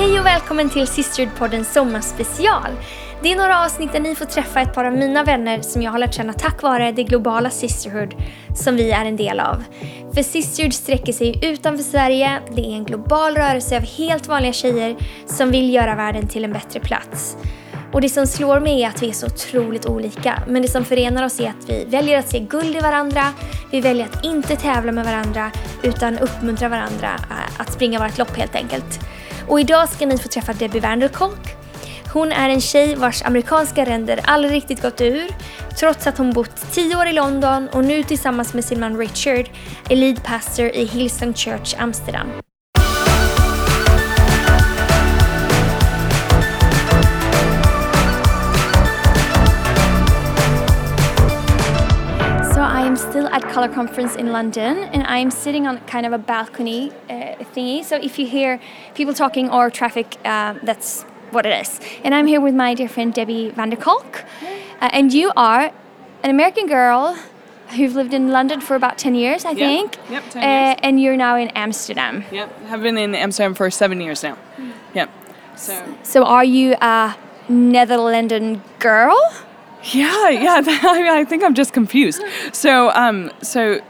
Hej och välkommen till Sisterhood-poddens Sommarspecial. Det är några avsnitt där ni får träffa ett par av mina vänner som jag har lärt känna tack vare det globala Sisterhood som vi är en del av. För Sisterhood sträcker sig utanför Sverige, det är en global rörelse av helt vanliga tjejer som vill göra världen till en bättre plats. Och det som slår mig är att vi är så otroligt olika. Men det som förenar oss är att vi väljer att se guld i varandra, vi väljer att inte tävla med varandra utan uppmuntra varandra eh, att springa vårt lopp helt enkelt. Och idag ska ni få träffa Debbie Vanderkolk. Hon är en tjej vars amerikanska ränder aldrig riktigt gått ur, trots att hon bott 10 år i London och nu tillsammans med sin man Richard är lead pastor i Hillsong Church Amsterdam. So I am still at Color Conference in London, and I am sitting on kind of a balcony uh, thingy. So if you hear people talking or traffic, uh, that's what it is. And I'm here with my dear friend Debbie van Vanderkolk, uh, and you are an American girl who've lived in London for about ten years, I think. Yep, 10 Uh, years. and you're now in Amsterdam. Yep, have been in Amsterdam for seven years now. Hmm. Yep. So So are you a Netherlands girl? Yeah, yeah. I, mean, I think I'm just confused. So um, so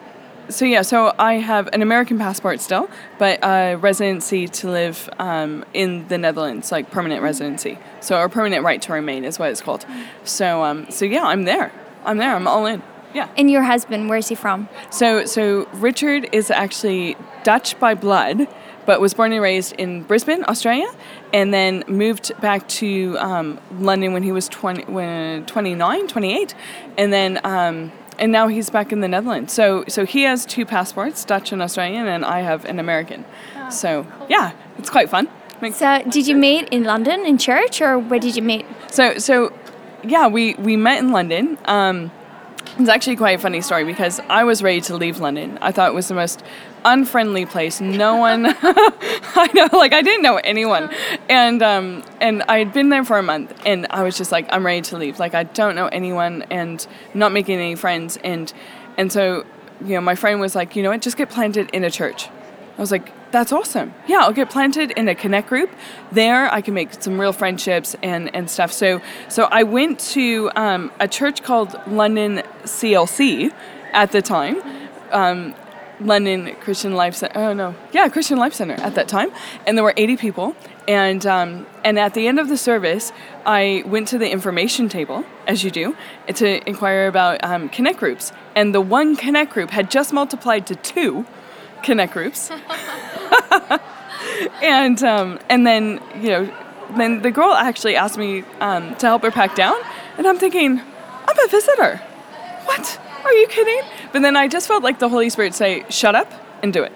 so yeah. So I have an American passport still, but a residency to live um, in the Netherlands, like permanent residency. So or permanent right to remain is what it's called. So um, so yeah, I'm there. I'm there. I'm all in. Yeah. And your husband, where is he from? So, so Richard is actually Dutch by blood, but was born and raised in Brisbane, Australia, and then moved back to um, London when he was 20, when 29, 28, and then um, and now he's back in the Netherlands. So, so he has two passports, Dutch and Australian, and I have an American. So, yeah, it's quite fun. Makes- So did you meet in London in church, or where did you meet? So, so yeah, we, we met in London. Um, it's actually quite a funny story because I was ready to leave London. I thought it was the most unfriendly place. No one, I know, like I didn't know anyone, and um, and I had been there for a month, and I was just like, I'm ready to leave. Like I don't know anyone, and not making any friends, and and so you know, my friend was like, you know what, just get planted in a church. I was like, that's awesome. Yeah, I'll get planted in a connect group. There, I can make some real friendships and, and stuff. So, so I went to um, a church called London CLC at the time. Um, London Christian Life Center. Oh no, yeah, Christian Life Center at that time, and there were 80 people. And um, and at the end of the service, I went to the information table, as you do, to inquire about um, connect groups. And the one connect group had just multiplied to two connect groups. and um, and then you know, then the girl actually asked me um, to help her pack down, and I'm thinking, I'm a visitor. What? Are you kidding? But then I just felt like the Holy Spirit say, "Shut up and do it."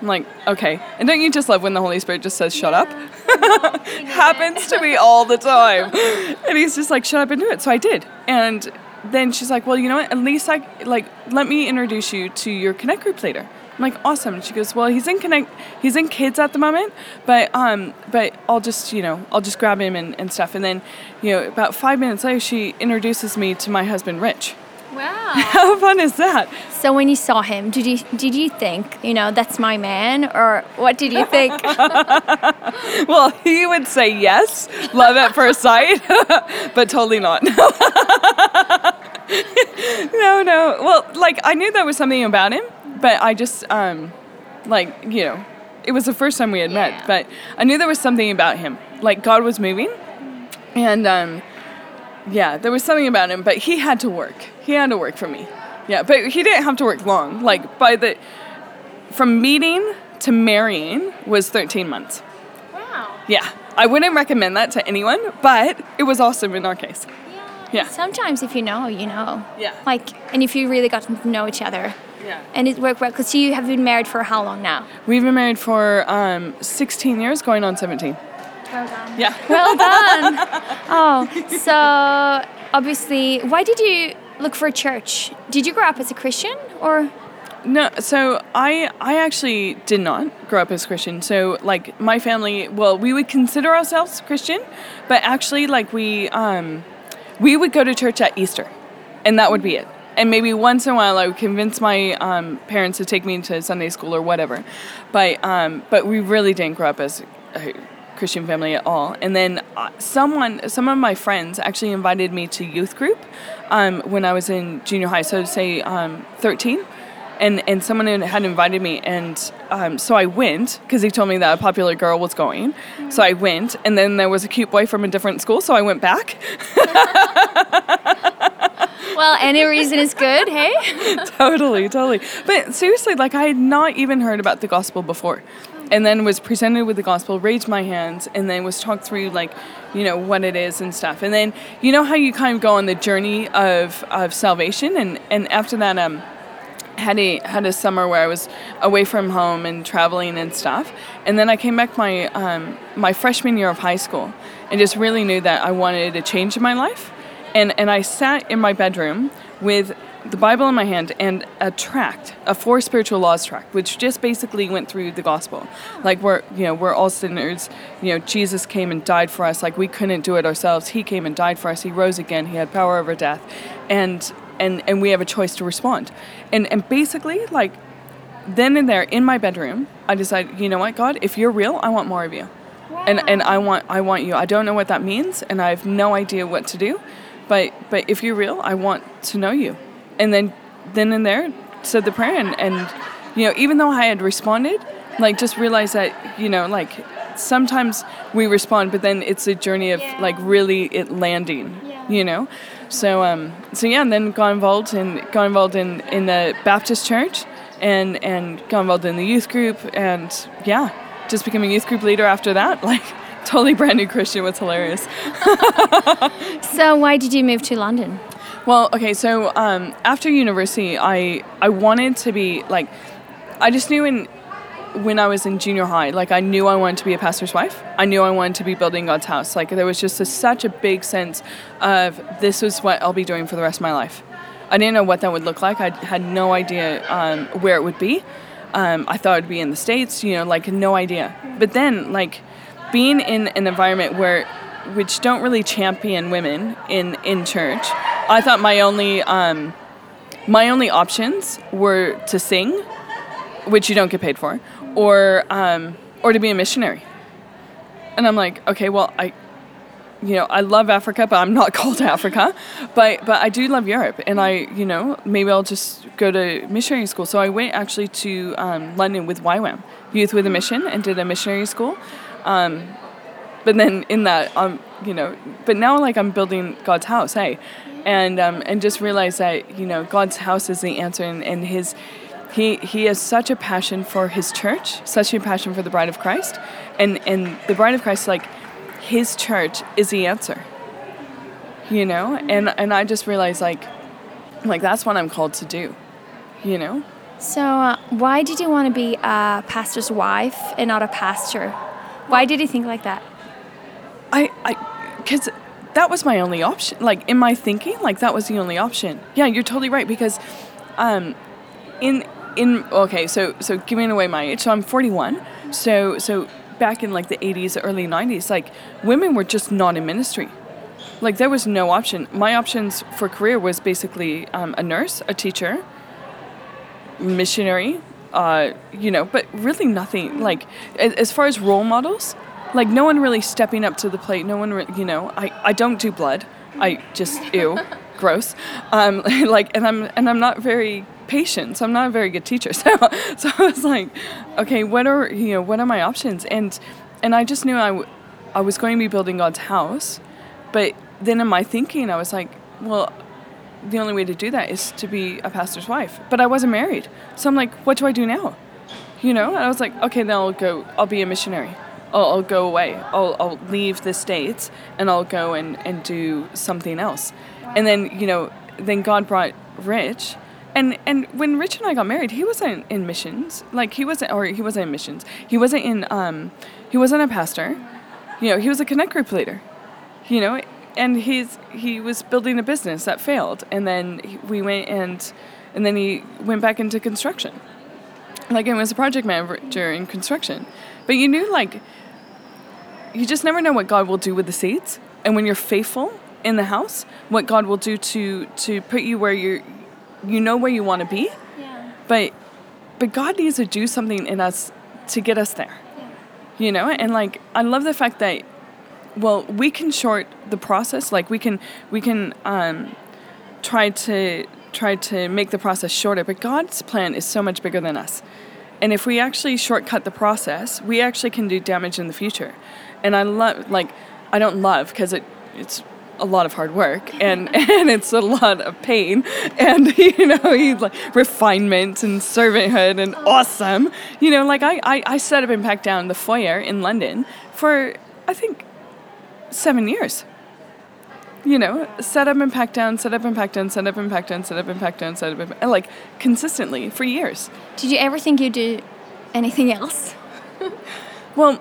I'm like, okay. And don't you just love when the Holy Spirit just says, "Shut up"? Happens to me all the time. And he's just like, "Shut up and do it." So I did. And then she's like, "Well, you know what? At least I like let me introduce you to your connect group later." I'm like, "Awesome." And she goes, "Well, he's in connect. He's in kids at the moment, but um, but I'll just you know I'll just grab him and, and stuff." And then, you know, about five minutes later, she introduces me to my husband, Rich. Wow. How fun is that? So when you saw him, did you did you think, you know, that's my man, or what did you think? Well, he would say yes, love at first sight, but totally not. no, no. Well, like I knew there was something about him, but I just um like, you know, it was the first time we had Yeah. met, but I knew there was something about him. Like God was moving. And um yeah, there was something about him, but he had to work. He had to work for me. Yeah, but he didn't have to work long. Like by the from meeting to marrying was 13 months. wow. Yeah, I wouldn't recommend that to anyone, but it was awesome in our case. Yeah. Sometimes if you know, you know. Yeah. Like, and if you really got to know each other, Yeah. and it worked well, because you have been married for how long now? We've been married for um, 16 years, going on 17. Well done. Yeah. Well done. oh, so obviously, why did you look for a church? Did you grow up as a Christian, or? No, so I I actually did not grow up as a Christian. So like my family, well, we would consider ourselves Christian, but actually like we um we would go to church at Easter, and that would be it. And maybe once in a while, I would convince my um, parents to take me to Sunday school or whatever. But um, but we really didn't grow up as a Christian family at all. And then uh, someone, some of my friends actually invited me to youth group um, when I was in junior high, so to say um, 13. And, and someone had invited me, and um, so I went because he told me that a popular girl was going. So I went, and then there was a cute boy from a different school, so I went back. well, any reason is good, hey? totally, totally. But seriously, like I had not even heard about the gospel before. And then was presented with the gospel, raised my hands, and then was talked through like, you know, what it is and stuff. And then you know how you kind of go on the journey of, of salvation and, and after that um had a had a summer where I was away from home and traveling and stuff. And then I came back my um, my freshman year of high school and just really knew that I wanted a change in my life and and I sat in my bedroom with the Bible in my hand and a tract, a four spiritual laws tract, which just basically went through the gospel. Like we're you know, we're all sinners. You know, Jesus came and died for us. Like we couldn't do it ourselves. He came and died for us. He rose again. He had power over death. And and and we have a choice to respond. And and basically like then and there in my bedroom, I decided, you know what, God, if you're real, I want more of you. And and I want I want you. I don't know what that means and I have no idea what to do but but if you're real, I want to know you. And then then and there said the prayer and, and you know, even though I had responded, like just realize that, you know, like sometimes we respond, but then it's a journey of yeah. like really it landing, yeah. you know? So um so yeah, and then got involved and got involved in, in the Baptist church and and got involved in the youth group and yeah, just becoming a youth group leader after that. Like totally brand new Christian was hilarious. so why did you move to London? Well, okay, so um, after university, I I wanted to be like, I just knew in when I was in junior high, like I knew I wanted to be a pastor's wife. I knew I wanted to be building God's house. Like there was just a, such a big sense of this is what I'll be doing for the rest of my life. I didn't know what that would look like. I had no idea um, where it would be. Um, I thought it'd be in the states, you know, like no idea. But then, like being in an environment where which don't really champion women in in church, I thought my only um, my only options were to sing, which you don't get paid for, or um, or to be a missionary. And I'm like, okay, well, I, you know, I love Africa, but I'm not called to Africa, but but I do love Europe, and I, you know, maybe I'll just go to missionary school. So I went actually to um, London with YWAM, Youth with a Mission, and did a missionary school. Um, but then in that, um, you know, but now like I'm building God's house, hey, and um, and just realize that you know God's house is the answer, and, and His he he has such a passion for His church, such a passion for the bride of Christ, and and the bride of Christ, like His church is the answer, you know, and and I just realized like like that's what I'm called to do, you know. So, uh, why did you want to be a pastor's wife and not a pastor? Why did you think like that? I, I, because that was my only option. Like in my thinking, like that was the only option. Yeah, you're totally right because, um, in in okay, so so giving away my age. So I'm 41. So so back in like the 80s, early 90s, like women were just not in ministry. Like there was no option. My options for career was basically um, a nurse, a teacher, missionary, uh, you know, but really nothing like as far as role models, like no one really stepping up to the plate. No one, re- you know, I, I don't do blood. I just ew, gross. Um, like, and I'm and I'm not very patient, so I'm not a very good teacher. So, so I was like, okay, what are you know, what are my options? And and I just knew I, w- I was going to be building God's house, but then in my thinking, I was like, well, the only way to do that is to be a pastor's wife. But I wasn't married. So I'm like, what do I do now? You know? And I was like, okay, then I'll go, I'll be a missionary. I'll, I'll go away. I'll, I'll leave the States and I'll go and, and do something else. And then, you know, then God brought Rich. And, and when Rich and I got married, he wasn't in missions. Like he wasn't, or he wasn't in missions. He wasn't in, um, he wasn't a pastor. You know, he was a connect group leader. You know, and he's he was building a business that failed, and then we went and and then he went back into construction, like he was a project manager in construction. But you knew like you just never know what God will do with the seeds, and when you're faithful in the house, what God will do to to put you where you're you know where you want to be. Yeah. But but God needs to do something in us to get us there. Yeah. you know and like i love the fact that well we can short the process like we can we can um, try to try to make the process shorter but god's plan is so much bigger than us. And if we actually shortcut the process we actually can do damage in the future. And i love like i don't love because it it's a lot of hard work and and it's a lot of pain. And you know you like refinement and servanthood and awesome. You know like I, I i set up and packed down the foyer in london for i think seven years you know set up and pack down set up and pack down set up and pack down set up and pack down set up and pack, like consistently for years Did you ever think you'd do anything else? well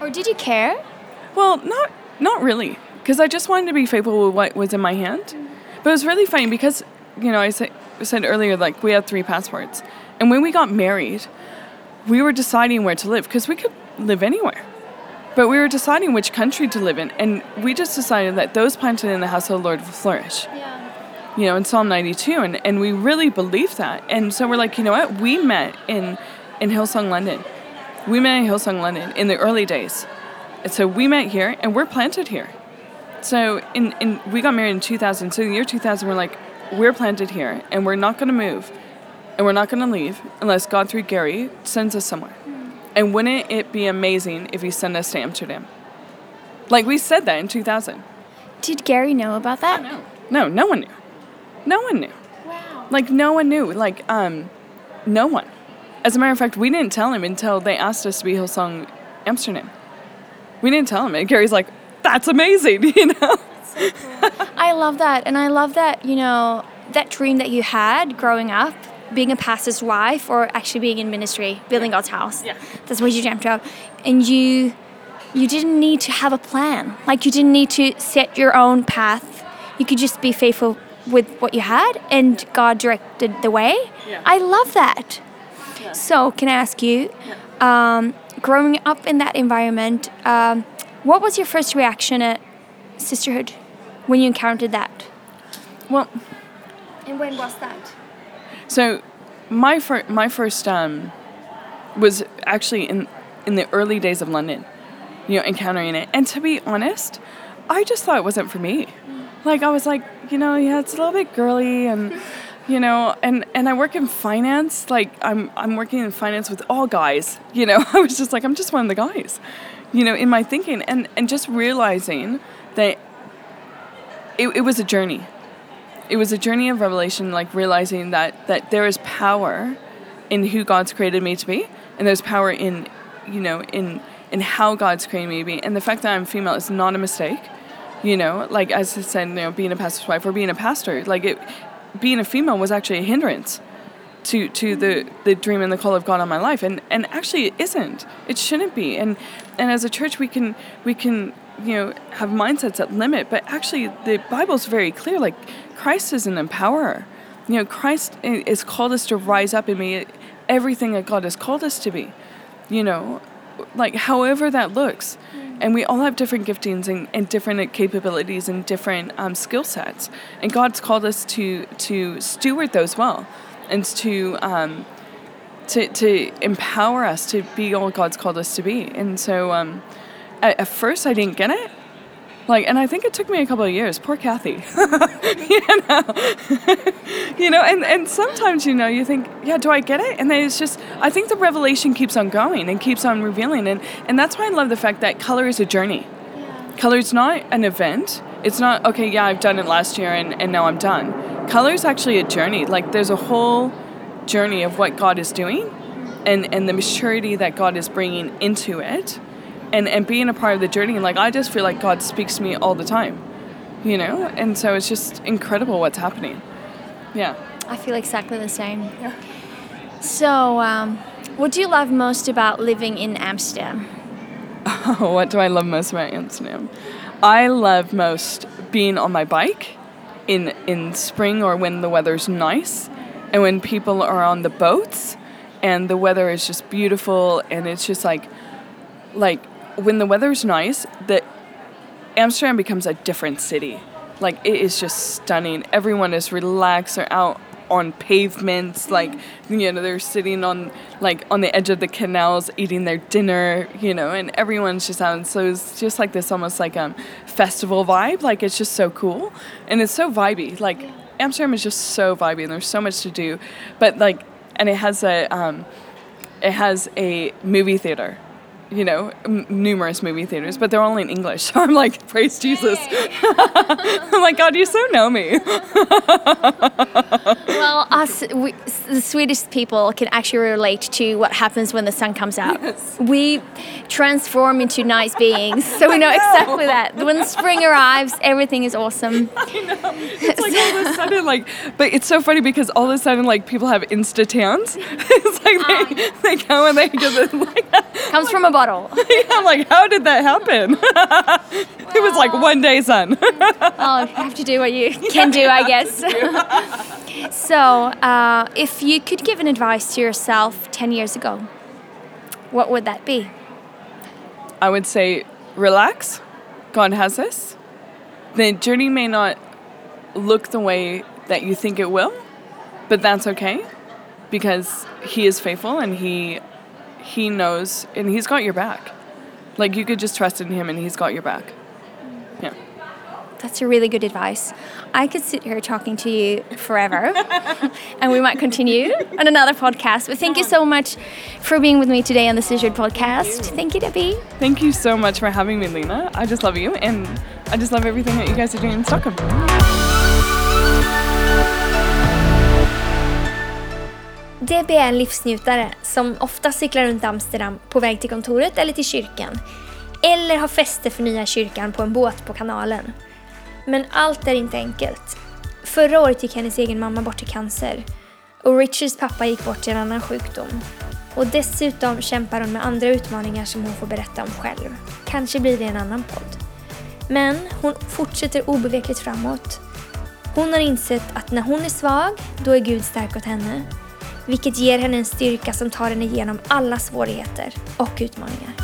Or did you care? Well, not not really, because I just wanted to be faithful with what was in my hand. But it was really funny because you know I said said earlier like we had three passports, and when we got married, we were deciding where to live because we could live anywhere, but we were deciding which country to live in, and we just decided that those planted in the house of the Lord will flourish. Yeah. You know, in Psalm 92, and, and we really believe that. And so we're like, you know what? We met in in Hillsong, London. We met in Hillsong, London in the early days. And so we met here and we're planted here. So in, in we got married in 2000. So in the year 2000, we're like, we're planted here and we're not going to move and we're not going to leave unless God through Gary sends us somewhere. And wouldn't it be amazing if he sent us to Amsterdam? Like we said that in 2000. Did Gary know about that? No, no, no one knew. No one knew. Wow. Like no one knew. Like um, no one. As a matter of fact, we didn't tell him until they asked us to be Hillsong Amsterdam. We didn't tell him, and Gary's like, "That's amazing," you know. So cool. I love that. And I love that, you know, that dream that you had growing up, being a pastor's wife or actually being in ministry, building God's house. Yeah. That's what you dreamt of. And you you didn't need to have a plan. Like you didn't need to set your own path. You could just be faithful with what you had and God directed the way. Yeah. I love that. So, can I ask you, um, growing up in that environment, um, what was your first reaction at sisterhood when you encountered that? Well, And when was that? So my fir- my first um, was actually in in the early days of London, you know, encountering it. And to be honest, I just thought it wasn't for me. Like I was like, you know, yeah, it's a little bit girly and you know, and and I work in finance. Like I'm I'm working in finance with all guys. You know, I was just like I'm just one of the guys. You know, in my thinking and and just realizing that it, it was a journey it was a journey of revelation like realizing that that there is power in who god's created me to be and there's power in you know in in how god's created me to be. And the fact that i'm female is not a mistake you know like as i said you know being a pastor's wife or being a pastor like it being a female was actually a hindrance to to the the dream and the call of God on my life. And and actually it isn't. It shouldn't be. And and as a church we can we can you know have mindsets that limit but actually the Bible's very clear like Christ is an empowerer. You know Christ is called us to rise up and be everything that God has called us to be you know like however that looks. And we all have different giftings and, and different capabilities and different um, skill sets. And god's called us to to steward those well and to um, to to empower us to be all god's called us to be. And so um, at, at first i didn't get it. Like and i think it took me a couple of years. Poor kathy. You know? You know and and sometimes you know you think yeah do i get it? And then it's just i think the revelation keeps on going and keeps on revealing. And and that's why i love the fact that color is a journey. Color is not an event. It's not okay yeah i've done it last year and, and now i'm done. Color is actually a journey. Like there's a whole journey of what god is doing and and the maturity that god is bringing into it and and being a part of the journey and like i just feel like god speaks to me all the time you know and so it's just incredible what's happening yeah I feel exactly the same. yeah. So, um, what do you love most about living in Amsterdam? what do I love most about Amsterdam? I love most being on my bike in in spring or when the weather's nice and when people are on the boats and the weather is just beautiful and it's just like like when the weather's nice the Amsterdam becomes a different city. Like it is just stunning. Everyone is relaxed. They're out on pavements, like you know they're sitting on like on the edge of the canals eating their dinner, you know, and everyone's just out. And So it's just like this almost like um festival vibe. Like it's just so cool and it's so vibey. Like Amsterdam is just so vibey and there's so much to do, but like and it has a um, it has a movie theater you know, m- numerous movie theaters, but they're only in English. So I'm like, praise Jesus. I'm like, God, you so know me. well, us, we, the Swedish people can actually relate to what happens when the sun comes out. Yes. We transform into nice beings, so we know exactly that. When spring arrives, everything is awesome. I know. It's like all of a sudden, like, but it's so funny because all of a sudden, like, people have Insta tans. it's like they, they go and they just, like, Comes from a bottle. I'm like, how did that happen? it was like one day sun. Oh, you have to do what you can do, I guess. so, uh, if you could give an advice to yourself 10 years ago, what would that be? I would say, relax. God has this. The journey may not look the way that you think it will, but that's okay because He is faithful and He He knows and He's got your back. Like you could just trust in Him and He's got your back. Yeah. That's a really good advice. I could sit here talking to you forever, and we might continue on another podcast. But thank you so much for being with me today on the Sisterhood podcast. Thank you, Debbie. Thank you so much for having me, Lena. I just love you and I just love everything that you guys are doing in Stockholm. Debbie är en livsnjutare som ofta cyklar runt Amsterdam på väg till kontoret eller till kyrkan. Eller har fester för nya kyrkan på en båt på kanalen. Men allt är inte enkelt. Förra året gick hennes egen mamma bort i cancer. Och Richards pappa gick bort i en annan sjukdom. Och dessutom kämpar hon med andra utmaningar som hon får berätta om själv. Kanske blir det en annan podd. Men hon fortsätter obevekligt framåt. Hon har insett att när hon är svag, då är Gud stark åt henne. Vilket ger henne en styrka som tar henne igenom alla svårigheter och utmaningar.